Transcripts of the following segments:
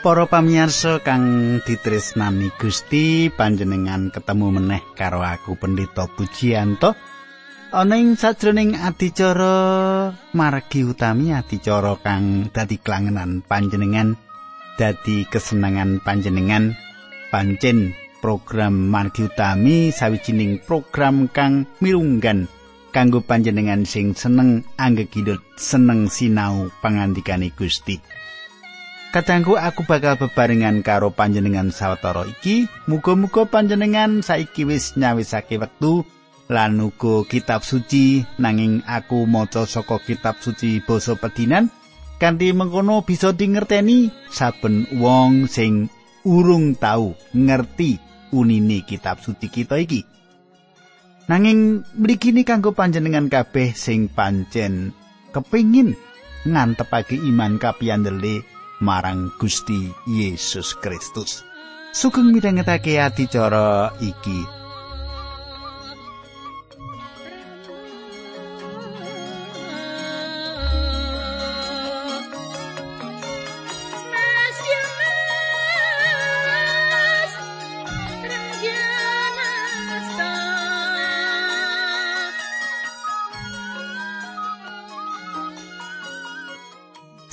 Para pamirsa kang ditresnani Gusti, panjenengan ketemu meneh karo aku Pendeta Pujiyanto. Ana ing sajroning adicara margi utami adicara kang dadi klangenan panjenengan, dadi kesenangan panjenengan, pancen program margi utami sawijining program kang mirunggan kanggo panjenengan sing seneng anggegidut seneng sinau pangandikane Gusti. Kadangku aku bakal bebarengan karo panjenengan sawetara iki. Muga-muga panjenengan saiki wis nyawisake wektu lan uga kitab suci nanging aku maca saka kitab suci basa pedinan kanthi mengkono bisa dingerteni saben wong sing urung tau ngerti unine kitab suci kita iki. Nanging mriki kanggo panjenengan kabeh sing pancen kepingin ngantepake iman kapiyandele marang Gusti Yesus Kristus. Sugeng midhangetake adicara iki.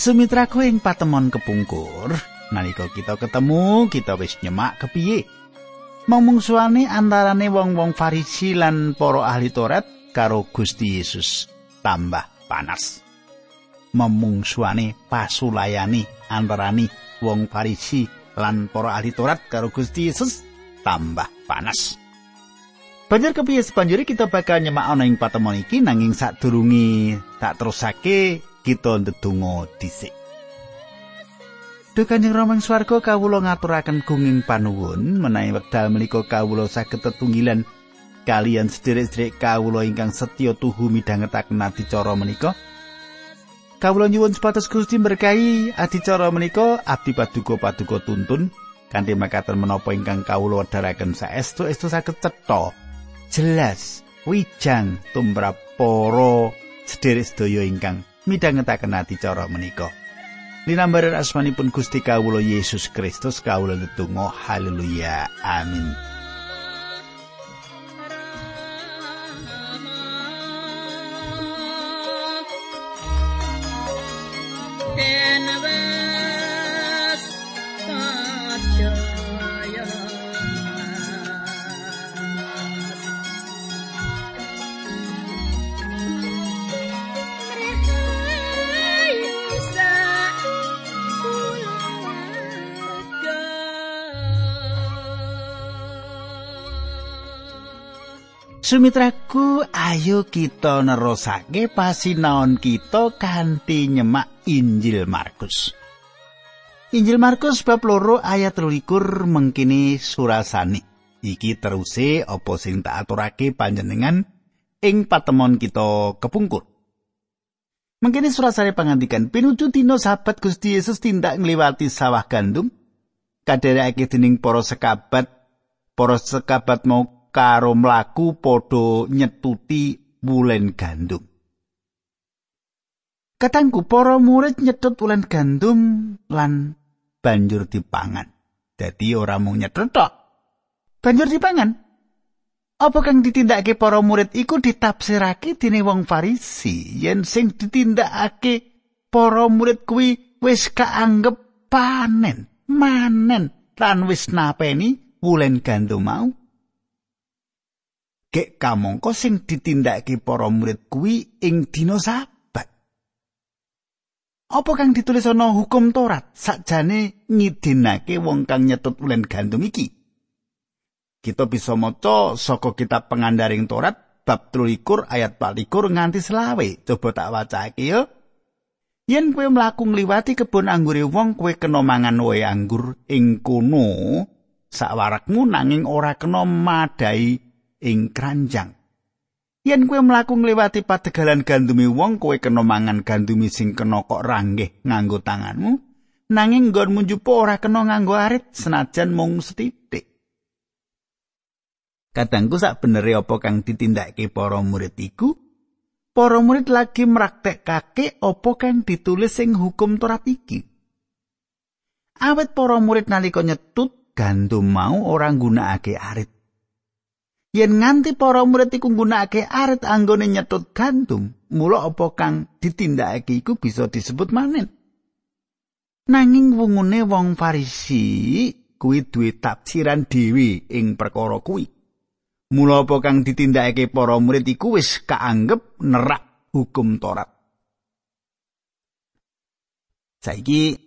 Sumitraku ing patemon kepungkur, nalika kita ketemu, kita wis nyemak kepiye. Momungsuane antarane wong-wong Farisi lan para ahli Taurat karo Gusti Yesus tambah panas. Momungsuane pasulayani antarane wong Farisi lan para ahli Taurat karo Gusti Yesus tambah panas. Banjur kepiye sepanjuri kita bakal nyemak ana ing patemon iki nanging sadurunge tak terusake kita ndedonga dhisik. Duh Kanjeng Rama ing swarga kawula ngaturaken gunging panuwun menawi wekdal menika kawula saged tetunggilan kalian sederek-sederek kawula ingkang setya tuhu midhangetaken adicara menika. Kawula nyuwun supados Gusti berkahi adicara menika abdi paduka paduka tuntun kanthi makaten menapa ingkang kawula wedharaken saestu-estu saged cetha jelas wijang tumrap para sederek sedaya ingkang midhangetaken adicara menika. Linambaran asmanipun Gusti kawula Yesus Kristus kawula netunggal haleluya amin. Sumitraku, ayo kita nerusake pasinaon kita kanthi nyemak Injil Markus. Injil Markus bab loro ayat 23 mengkini surasane. Iki teruse apa sing tak aturake panjenengan ing patemon kita kepungkur. Mengkini surasane pangandikan pinuju dina sahabat Gusti Yesus tindak ngliwati sawah gandum kadherekake dening para sekabat para sekabat mau karo mlaku padha nyetuti wulen gandum. Katangku para murid nyetut wulen gandum lan banjur dipangan. Dadi ora mung nyetut tok. Banjur dipangan. Apa kang ditindakake para murid iku ditafsirake dening wong Farisi yen sing ditindakake para murid kuwi wis kaanggep panen, manen lan wis napeni wulen gandum mau. Gek kamangka sing ditindakake para murid kuwi ing dina sabat. Apa kang ditulis ana hukum Taurat sakjane ngidinake wong kang nyetut ulen gandum iki? Kita bisa maca saka kitab pengandaring Taurat bab 13 ayat 24 nganti selawe. Coba tak wacake ya. Yen kowe mlaku ngliwati kebon anggure wong kowe kena mangan wae anggur ing kono sakwarekmu nanging ora kena madai ing kranjang. Yen kowe mlaku ngliwati padegalan gandumi wong kowe kena mangan gandumi sing kena kok ranggeh nganggo tanganmu, nanging nggonmu njupu ora kena nganggo arit senajan mung setitik. Kadangku sak benere apa kang ditindakake para murid iku? Para murid lagi mraktekkake apa kang ditulis sing hukum Taurat iki. Awet para murid nalika nyetut gandum mau ora nggunakake arit. Yen nganti para murid iku nggunakake arit anggone nyetut gandum, mula apa kang ditindakake iku bisa disebut manen. Nanging wungune wong Farisi kuwi duwe tafsiran dhewe ing perkara kuwi. Mula apa kang ditindakake para murid iku wis kaanggep nerak hukum Taurat. Saiki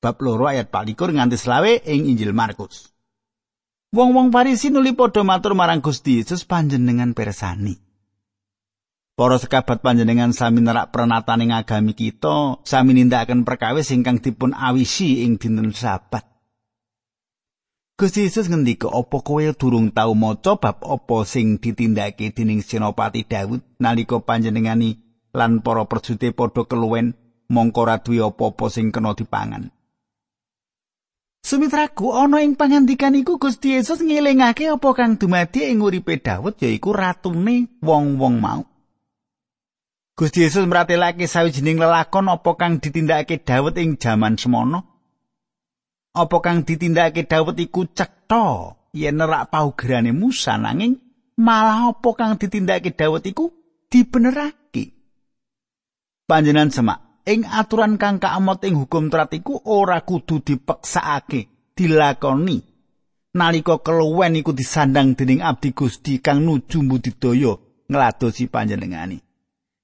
bab loro ayat 24 nganti selawe ing Injil Markus. Wong-wong Farisi nuli padha matur marang Gusti Yesus panjenengan persani. Para sekabat panjenengan sami nerak pranataning agami kita, sami nindakaken perkawis ingkang dipun awisi ing dinten Sabat. Gusti Yesus ngendika, "Apa kowe durung tau maca bab apa sing ditindakake dening Senopati Daud nalika panjenengani lan para perjute padha keluwen mongko ra duwe apa-apa sing kena dipangan?" Sumitraku ana ing pangandikan iku Gusti Yesus ngelingake apa kang dumadi ing uripe Daud yaiku ratune wong-wong mau. Gusti Yesus mratelake sawijining lelakon apa kang ditindakake Daud ing jaman semono. Apa kang ditindakake Daud iku cetha yen nerak paugerane Musa nanging malah apa kang ditindakake Daud iku dibenerake. Panjenan semak ing aturan kang kaamot ing hukum Taurat iku ora kudu dipeksakake dilakoni. Nalika keluwen iku disandang dening abdi Gusti kang nuju budidaya ngladosi panjenengani.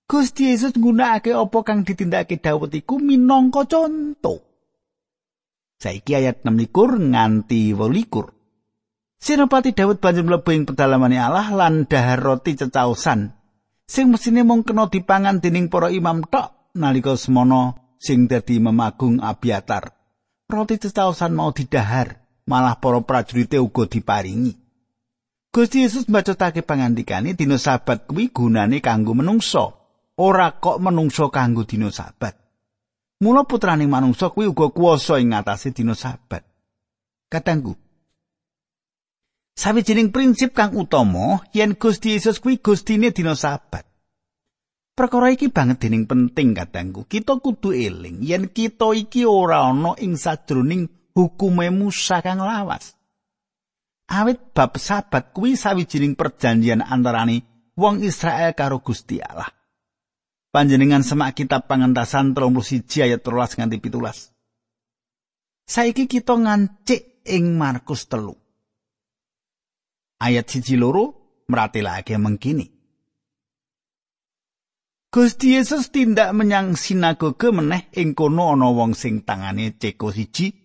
Gusti Yesus nggunakake apa kang ditindakake Daud iku minangka conto. Saiki ayat 6 nganti 8 Senopati Daud banjur mlebu ing pedalamane Allah lan dahar roti cecaosan sing mesine mung kena dipangan dening para imam tok nalika semono sing dadi memagung Abiatar. Roti cetaosan mau didahar, malah para prajurite uga diparingi. Gusti Yesus mbacotake pangandikane dina sabat kuwi gunane kanggo menungso, ora kok menungso kanggo dina sabat. Mula putraning manungsa kuwi uga kuwasa ing ngatasé dina sabat. Katanggu. Sawijining prinsip kang utama yen Gusti Yesus kuwi gustine dina sabat. Perkara iki banget dening penting kadangku. Kita kudu eling yen kita iki ora ana ing sajroning hukume Musa kang lawas. Awit bab sabat kuwi sawijining perjanjian antarane wong Israel karo Gusti Allah. Panjenengan semak kitab pangentasan 31 ayat 13 nganti 17. Saiki kita ngancik ing Markus telu. Ayat siji loro meratelake mengkini. Gusti Yesus tindak menyang sinagoge meneh ing kono ana wong sing tangane ceko siji.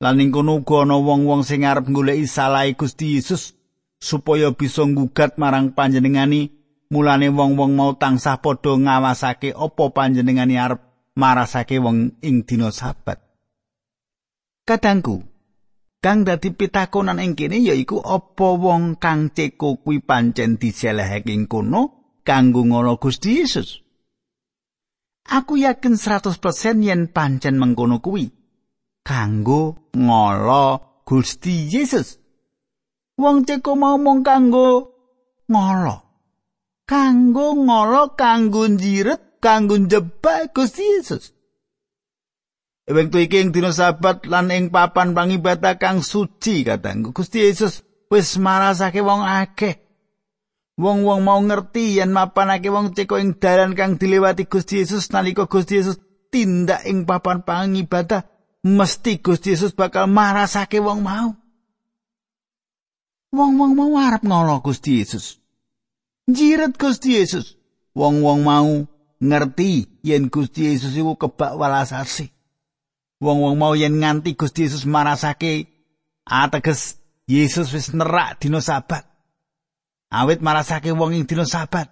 Lan ing kono uga ana wong-wong sing arep goleki salahe Gusti Yesus supaya bisa nggugat marang panjenengani. Mulane wong-wong mau tansah padha ngawasake apa panjenengani arep marasake wong ing dina sabat. Kadangku kang dadi pitakonan ing kene yaiku apa wong kang ceko kuwi pancen diselehake ing kono kanggo ngono Gusti Yesus. Aku yakin 100% yen pancen mengkono kuwi kanggo ngolo Gusti Yesus. Wong ceko mau mong kanggo ngolo. Kanggo ngolo kanggo njiret kanggo njebak Gusti Yesus. Wektu iki ing dina sabat lan ing papan pangibadah kang suci katanggu Gusti Yesus wis marasake wong akeh Wong-wong mau ngerti yen mapanake wong ceko ing dalan kang dilewati Gusti Yesus nalika Gusti Yesus tindak ing papan pangibadah, mesti Gusti Yesus bakal marasake wong mau. Wong-wong mau arep ngolo Gusti Yesus. Jiret Gusti Yesus. Wong-wong mau ngerti yen Gusti Yesus iku kebak walasase. Wong-wong mau yen nganti Gusti Yesus marasake ateges Yesus wis nerak dina sabat. Awit marasake wong ing dina sabat.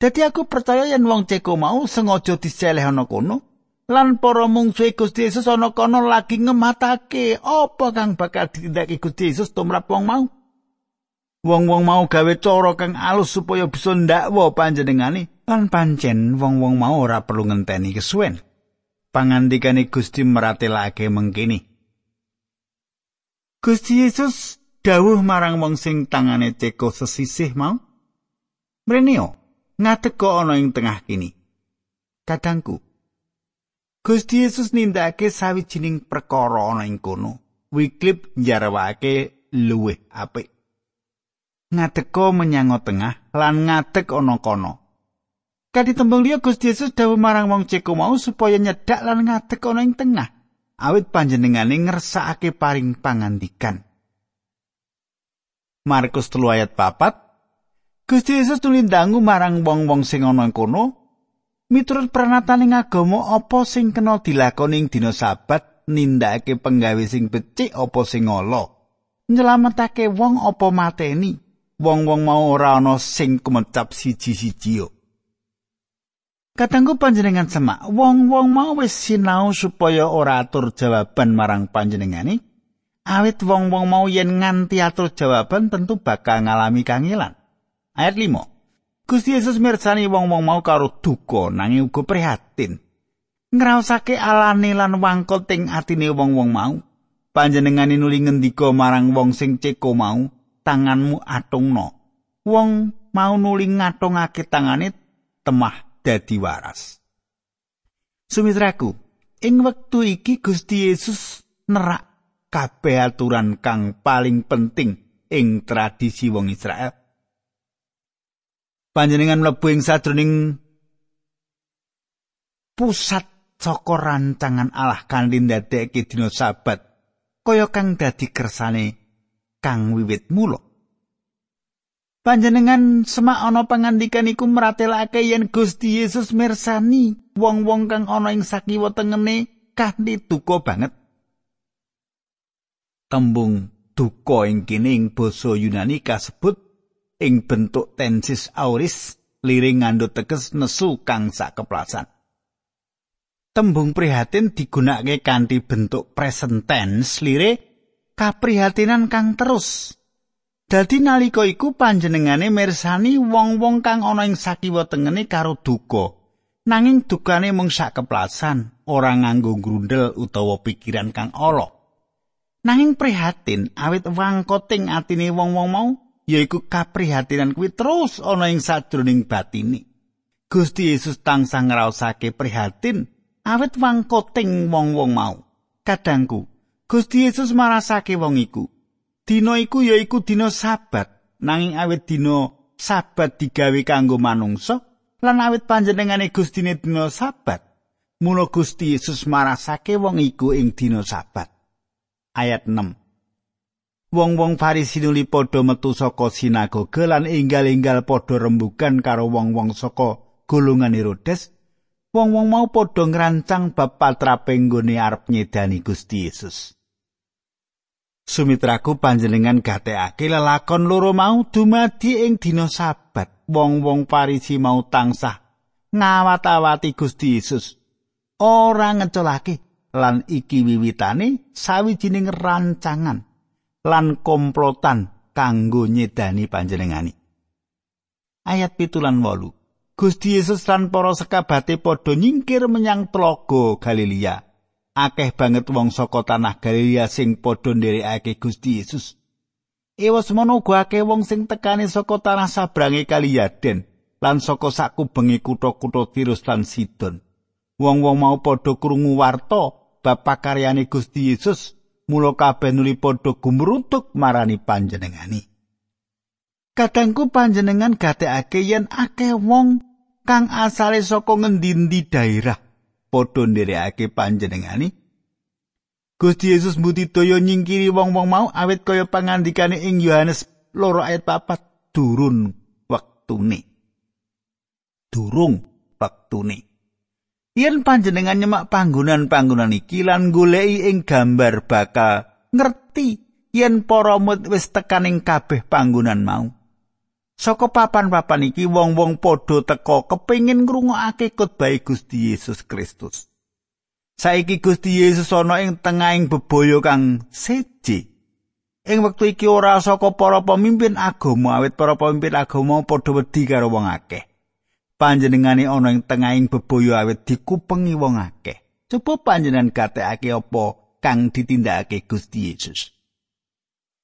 Dadi aku percaya yen wong ceko mau sengaja diceleh ana kono lan para mungsuhe Gusti Yesus ana kono lagi ngematake apa kang bakal ditindakake Gusti Yesus tumrap wong mau. Wong-wong mau gawe cara kang alus supaya bisa ndakwa panjenengane lan pancen wong-wong mau ora perlu ngenteni kesuwen. Pangandikane Gusti meratelake mengkini. Gusti Yesus dawuh marang wong sing tangane ceko sesisih mau mrenio ngadeg kok ana ing tengah kini kadangku Gusti Yesus nindakake sawijining perkara ana ing kono. Wycliffe njarawake luwih apik. Ngadeka menyang tengah lan ngadeg ana kono. Kadhi tembung liya Gusti Yesus dawuh marang wong ceko mau supaya nyedak lan ngadeg ana ing tengah. Awit panjenengane ngersakake paring pangandikan. Markus 3 ayat 4 Gusti Yesus tulindangu marang wong-wong sing ana kono miturut pranataning agama apa sing kena dilakoni ing dina sabat nindakake penggawe sing becik apa sing ala nyelametake wong apa mateni wong-wong mau ora ana sing kemecap siji-siji Katanggu panjenengan semak, wong-wong mau wis sinau supaya ora atur jawaban marang panjenengani. Awit wong-wong mau yen nganti atur jawaban tentu bakal ngalami kangilan. Ayat 5. Gusti Yesus mirsani wong-wong mau karo duka nanging uga prihatin. Ngraosake alane lan wangkot ing atine wong-wong mau. Panjenengane nuli ngendika marang wong sing ceko mau, tanganmu atungno. Wong mau nuli ngatungake tangane temah dadi waras. Sumitraku, ing wektu iki Gusti Yesus nerak kabeh aturan kang paling penting ing tradisi wong Israel. Panjenengan mlebu ing sadroning pusat saka rancangan Allah kan ndadekake dina sabat kaya kang dadi kersane kang wiwit mula. Panjenengan semak ana pangandikan iku meratelake yen Gusti Yesus mirsani wong-wong kang ana ing sakiwa tengene kanthi duka banget. Tembung duka ing kene ing basa Yunani kasebut ing bentuk tensis auris liring ngandhut teges nesu kang sakeplasan. Tembung prihatin digunakake kanthi bentuk present tense lire kaprihatinan kang terus. Dadi nalika iku panjenengane mirsani wong-wong kang ana ing sakiwa tengene karo duka. Nanging dukane mung sak keplasan, ora nganggo grundel utawa pikiran kang ala. Nanging prihatin awit wangkoting atine wong-wong mau yaiku kaprihatinan kuwi terus ana ing sajroning batine. Gusti Yesus tansah ngraosake prihatin awit wangkoting wong-wong mau. Kadangku, Gusti Yesus marasake wong iku Dina iku ya iku dina sabat, nanging awit dina sabat digawe kanggo manungsa lan awit panjenengane Gustine dina sabat, mula Gusti Yesus marasake wong iku ing dina sabat. Ayat 6. Wong-wong Farisi nuli padha metu saka sinagoga lan enggal-enggal padha rembugan karo wong-wong saka golongan Herodes. Wong-wong mau padha ngrancang bab patrape nggone arep nyedani Gusti Yesus. Sumitraku panjenengan gatekake lelakon loro mau dumadi ing dina sabat. Wong-wong Farisi mau tansah ngawat-awati Gusti Yesus. Ora ngecolake lan iki wiwitane sawijining rancangan lan komplotan kanggo nyedani panjenengani. Ayat pitulan wolu. Gusti Yesus lan para sekabate padha nyingkir menyang tlaga Galilea. akeh banget wong saka tanah Galilea sing padha nderekake Gusti Yesus. Ewa semono uga akeh wong sing tekani saka tanah sabrange kali Yaden lan saka sakubengi kutha-kutha Tirus lan Sidon. Wong-wong mau padha krungu warta bab pakaryane Gusti Yesus, mula kabeh nuli padha gumrutuk marani panjenengani. Kadangku panjenengan gatekake yen akeh wong kang asale saka ngendi-endi daerah padha nderekake panjenengani. Gusti Yesus mbudidaya nyingkiri wong-wong mau awit kaya pangandikane ing Yohanes loro ayat papat durun wektune. Durung wektune. Yen panjenengan nyemak panggonan-panggonan iki lan goleki ing gambar bakal ngerti yen para murid wis tekaning kabeh panggonan mau. Saka papan-papan iki wong-wong padha teka kepingin ngrungokake khotbah Gusti Yesus Kristus. Saiki Gusti Yesus ana ing tengahing bebaya kang seji. Ing wektu iki ora saka para pemimpin agama, awit para pemimpin agama padha wedi karo wong akeh. Panjenengane ana ing tengahing bebaya awit dikupengi wong akeh. Coba panjenengan gatekake apa kang ditindakake Gusti Yesus.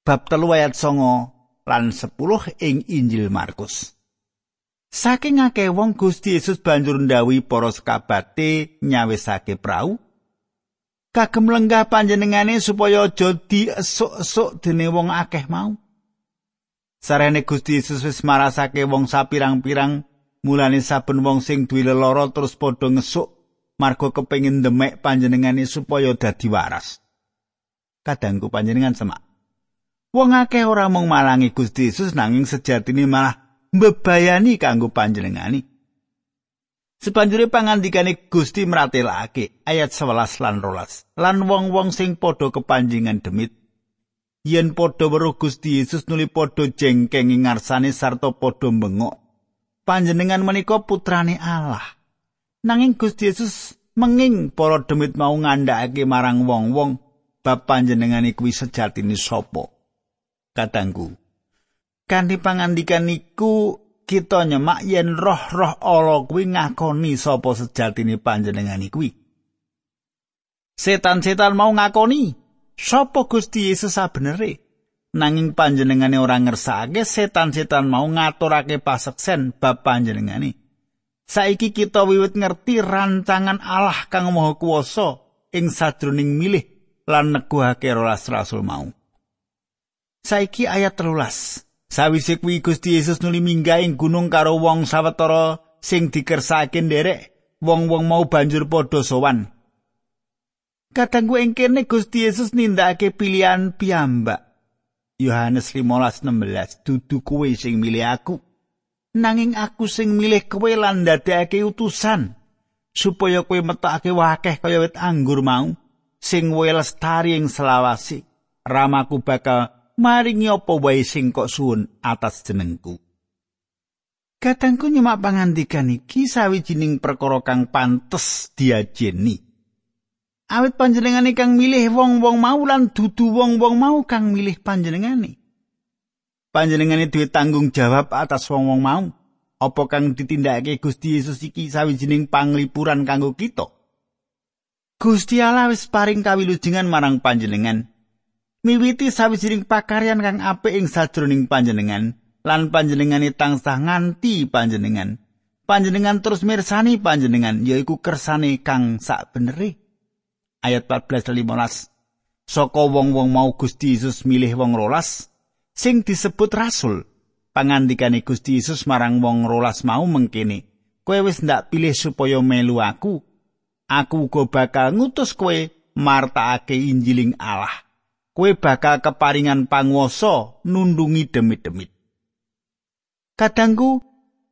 Bab telu ayat 9 lan 10 ing Injil Markus. Saking akeh wong Gusti Yesus banjur ndawi para sekabate nyawisake prau. Kagem lenggah panjenengane supaya aja diesuk-esuk dening wong akeh mau. Sarene Gusti Yesus wis marasake wong sapirang-pirang mulane saben wong sing duwe lara terus padha ngesuk marga kepengin demek panjenengane supaya dadi waras. Kadangku panjenengan semak. Wong akeh ora mung malangi Gusti Yesus nanging sejatine malah mbebayani kanggo panjenengani. Sepanjure pangandikane Gusti mratelake ayat 11 lan 12. Lan wong-wong sing padha kepanjingan demit yen padha weruh Gusti Yesus nuli padha jengkeng ngarsane sarta padha bengok. Panjenengan menika putrane Allah. Nanging Gusti Yesus menging para demit mau ngandhakake marang wong-wong bab panjenengane kuwi sejatine sapa. Katanggu, kanthi pangandikan niku kita nyemak yen roh-roh ala kuwi ngakoni sapa sejatine panjenengan kuwi. Setan-setan mau ngakoni sapa Gusti Yesus sabenere. Nanging panjenengane ora ngersake setan-setan mau ngaturake paseksen bab panjenengane. Saiki kita wiwit ngerti rancangan Allah kang Maha Kuwasa ing sadroning milih lan neguhake rolas rasul mau. Saiki ayat 13. Sawise kuwi Gusti Yesus nuli minggah ing gunung karo wong sawetara sing dikersake nderek, wong-wong mau banjur padha sowan. Kadangku ing kene Gusti Yesus nindakake pilihan piyambak. Yohanes 15:16 dudu kowe sing milih aku. Nanging aku sing milih kowe lan ndadekake utusan supaya kowe metake wakeh kaya wit anggur mau sing welestari ing selawasi. Ramaku bakal maringi apa wae sing kok suwun atas jenengku. Katangku nyemak pangandikan iki sawijining perkara kang pantes diajeni. Awit panjenengane kang milih wong-wong mau lan dudu wong-wong mau kang milih panjenengane. Panjenengane duwe tanggung jawab atas wong-wong mau. Apa kang ditindakake Gusti Yesus iki sawijining panglipuran kanggo kita? Gusti Allah wis paring kawilujengan marang panjenengan miwiti sawijining pakaryan kang apik ing sajroning panjenengan lan panjenengane tansah nganti panjenengan panjenengan terus mirsani panjenengan yaiku kersane kang sak beneri ayat 14 15 saka wong-wong mau Gusti Yesus milih wong rolas sing disebut rasul. Pangandikane Gusti Yesus marang wong rolas mau mengkene kowe wis ndak pilih supaya melu aku? Aku uga bakal ngutus kowe martakake injiling Allah. Kowe bakal keparingan panguwasa nundungi demit-demit. Kadangku,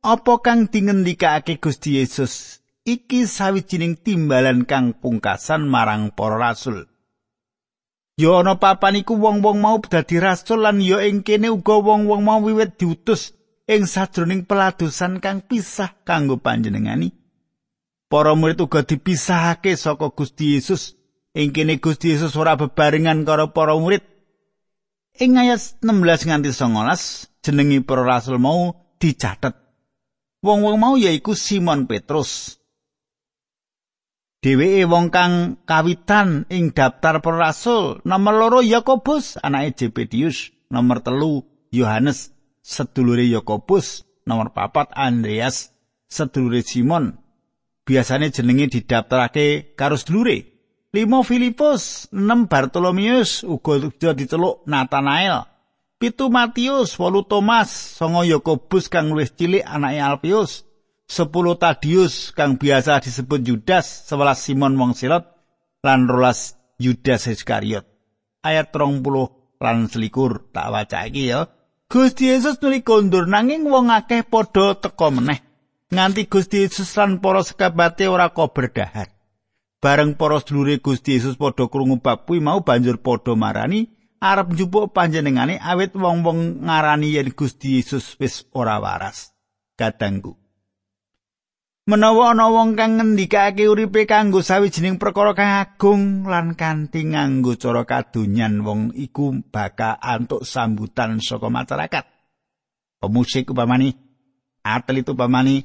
apa kang dingendikake Gusti Yesus iki sawijining timbalan kang pungkasan marang para rasul. Yo ana papan iku wong-wong mau dadi rasul lan yo ing kene uga wong-wong mau wiwit diutus ing sajroning peladosan kang pisah kanggo panjenengani. Para murid uga dipisahake saka Gusti Yesus ing kene Gusti Yesus ora bebarengan karo para murid. Ing ayat 16 nganti 19 jenengi para rasul mau dicatet. Wong-wong mau yaiku Simon Petrus. Dheweke wong kang kawitan ing daftar para rasul, nomor loro Yakobus anake Zebedius, nomor telu Yohanes sedulure Yakobus, nomor papat Andreas sedulure Simon. Biasane jenenge didaftarake karo sedulure. limo Filipus, 6 Bartolomeus, uga diteluk Nathanael, pitu Matius, wolu Thomas, songo Yakobus kang luwih cilik anake Alpius, sepuluh Tadius kang biasa disebut Judas, sebelas Simon wong Silot, lan rolas Yudas Iskariot. Ayat 30 lan selikur tak waca iki ya. Gusti Yesus nuli kondur nanging wong akeh padha teka meneh. Nganti Gusti Yesus lan para sekabate ora kok berdahar. bareng para sedulure Gusti Yesus padha krungu bab kuwi mau banjur padha marani arep njupuk panjenengane awit wong-wong ngarani yen Gusti Yesus wis ora waras kadangku menawa ana wong kang ngendikake uripe kanggo sawijining perkara kang agung lan kanthi nganggo cara kadonyan wong iku bakal antuk sambutan saka masyarakat. Pemusik upamani atlet upamani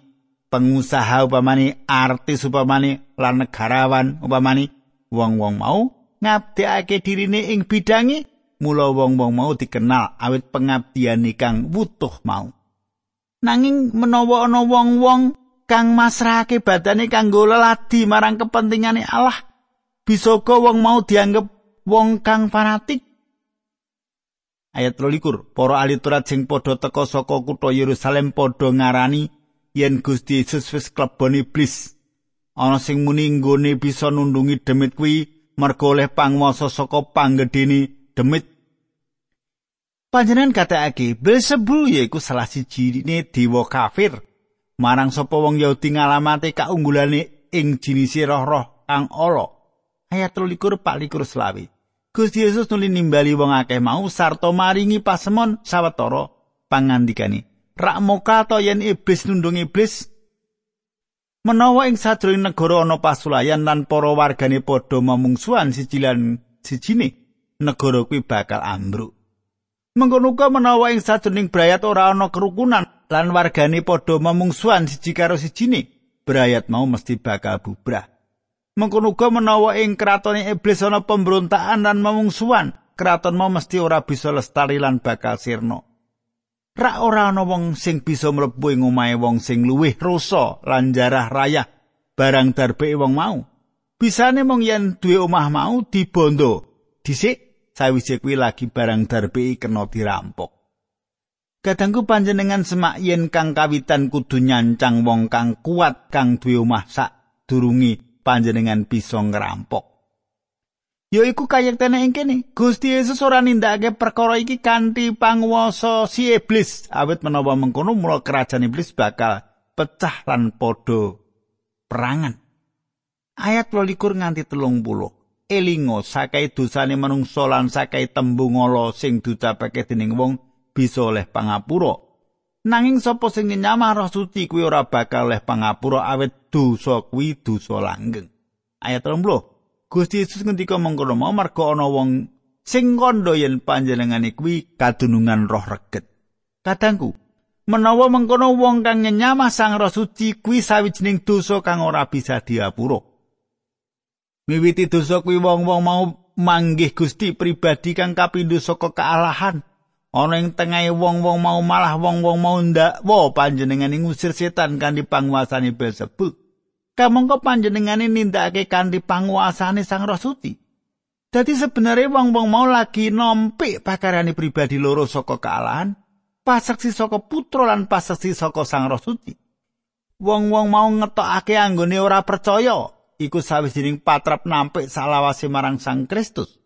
pengusaha upamani artis upamani lan negarawan upamani wong-wong mau ngabdekake dirine ing bidangi mula wong-wong mau dikenal awit pengabdian kang wutuh mau. Nanging menawa ana wong-wong kang masrahake badane kanggo leladi marang kepentingane Allah, bisa wong mau dianggep wong kang fanatik. Ayat 23, para ahli Taurat sing padha teka saka kutha Yerusalem padha ngarani yen Gusti Yesus wis klebon iblis. Ana sing muni nggone bisa nundungi demit kuwi merga oleh panguwasa saka panggedhene demit. Panjenengan katakake Belzebul yaiku salah sijine dewa kafir. Marang sapa wong Yahudi ngalamate kaunggulane ing jinise roh-roh kang ala. Ayat 23 Pak likur selawi. Gusti Yesus nuli nimbali wong akeh mau sarta maringi pasemon sawetara pangandikane. Rak moka to yen iblis nundung iblis menawa ing sajroning negara ana pasulayan lan para wargane padha memungsuhan siji lan sijine negara kuwi bakal ambruk. Mengkono uga menawa ing sajroning brayat ora ana kerukunan lan wargane padha memungsuhan siji karo sijine, brayat mau mesti bakal bubrah. Mengkono uga menawa ing kratone iblis ana pemberontakan lan memungsuhan, kraton mau mesti ora bisa lestari lan bakal sirna. Rak ora ana wong sing bisa mlebu ing omahe wong sing luwih rasa lan jarah rayah barang darbe wong mau. Bisane mung yen duwe omah mau dibondo. Dhisik sawise kuwi lagi barang darbe kena dirampok. Kadangku panjenengan semak yen kang kawitan kudu nyancang wong kang kuat kang duwe omah sak durungi panjenengan bisa ngrampok. Ya iku kayektene ing kene, Gusti Yesus ora nindakake perkara iki kanthi panguwasa si iblis, awit menawa mengkono mula kerajaan iblis bakal pecah lan padha perangan. Ayat 22 nganti 30. Elingo sakai dosane manungsa lan sakai tembung ala sing ducapake dening wong bisa oleh pangapura. Nanging sapa sing nyamah roh suci kuwi ora bakal oleh pangapura awet dosa kuwi dosa langgeng. Ayat 30. Gusti Yesus ngendika mengkono mau marga ana wong sing kandha yen panjenengane kuwi kadunungan roh reget. Kadangku, menawa mengkono wong kang nyamah sang roh suci kuwi sawijining dosa kang ora bisa diapura. Miwiti dosa kuwi wong-wong mau manggih Gusti pribadi kang kapindho saka kealahan. ana ing tengahe wong-wong mau malah wong-wong mau ndakwa panjenengane ngusir setan kanthi panguasane Beelzebul. Kamangka panjenengane nindakake kanthi panguasane Sang Roh Suci. Dadi sebenarnya wong-wong mau lagi nompik pakarane pribadi loro saka kealahan, pasaksi saka putra lan pasaksi saka Sang Roh Suci. Wong-wong mau ngetokake anggone ora percaya iku sawijining patrap nampik salawase marang Sang Kristus.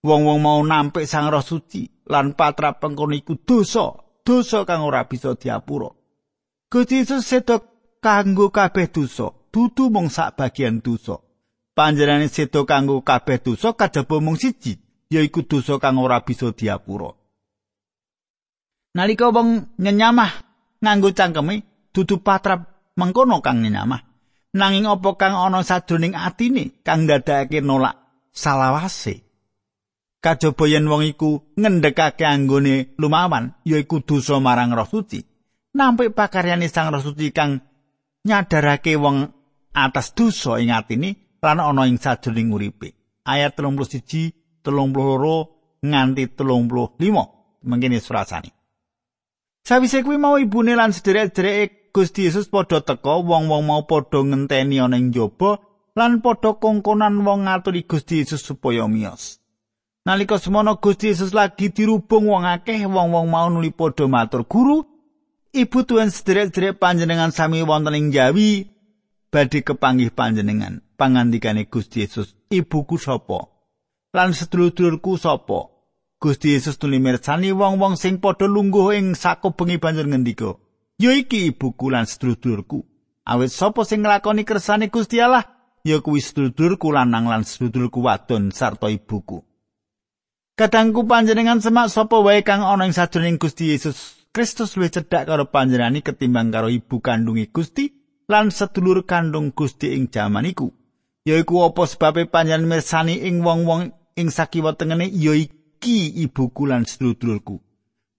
Wong-wong mau nampik Sang Roh Suci lan patra pengkono iku dosa, dosa kang ora bisa diapura. Gusti Yesus sedo kanggo kabeh dosa, dudu mung sak bagian dosa. Panjenengane sedo kanggo kabeh dosa kajaba mung siji, yaiku dosa kang ora bisa diapura. Nalika wong nyenyamah nganggo cangkeme, dudu patrap mengkono kang nyenyamah. Nanging apa kang ana sadroning atine kang ndadekake nolak salawase. kajaba yen wong iku ngendhekake anggone lumawan yaiku dosa marang roh suci. Nampik pakaryane sang roh suci kang nyadarake wong atas dosa ing atine lan ana ing sajroning uripe. Ayat 31 32 nganti 35 mengkene surasane. Sawise kuwi mau ibune lan sederek-sedereke Gusti Yesus padha teka wong-wong mau padha ngenteni ana ing jaba lan padha kongkonan wong ngaturi Gusti Yesus supaya miyos. Nalika semono Gusti Yesus lagi dirubung wong akeh wong-wong mau nuli padha matur guru Ibu tuan sederek-sederek panjenengan sami wonten ing Jawi badhe kepanggih panjenengan pangandikane Gusti Yesus ibuku sapa lan sedulur-dulurku sapa Gusti Yesus nuli mirsani wong-wong sing padha lungguh ing sakubengi banjur ngendika ya iki ibuku lan sedulur-dulurku awit sapa sing nglakoni kersane Gusti Allah ya kuwi sedulur-dulurku lanang lan sedulurku wadon sarta ibuku Kadangku panjenengan semak sapa wae kang ana ing sajroning Gusti Yesus Kristus luwih cedhak karo panjenengani ketimbang karo ibu kandungi Gusti lan sedulur kandung Gusti ing jaman iku. Yaiku apa sebabe panjenengan mirsani ing wong-wong ing sakiwa tengene ya iki ibuku lan sedulurku.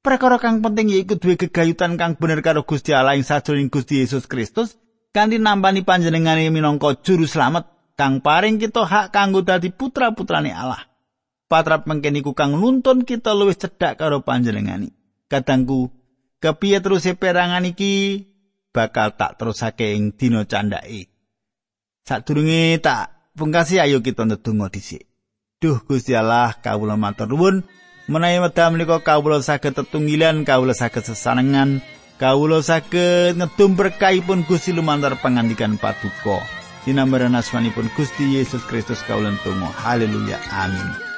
Perkara kang penting yaiku duwe gegayutan kang bener karo Gusti Allah ing sajroning Gusti Yesus Kristus kanthi nambani panjenengane minangka juru slamet kang paring kita hak kanggo dadi putra-putrane Allah. patrap mengkene kang nuntun kita luwih cedhak karo panjenengani. Kadangku kepiye terus perangan iki bakal tak terusake ing dina candhake. Sadurunge tak pungkasi ayo kita ndedonga dhisik. Duh Gusti Allah kawula matur nuwun menawi wedal menika kawula saged tetunggilan kawula saged sesanengan kawula saged ngedum berkahipun Gusti lumantar pangandikan paduka. Dinambaran asmanipun Gusti Yesus Kristus kawula tunggu. Haleluya. Amin.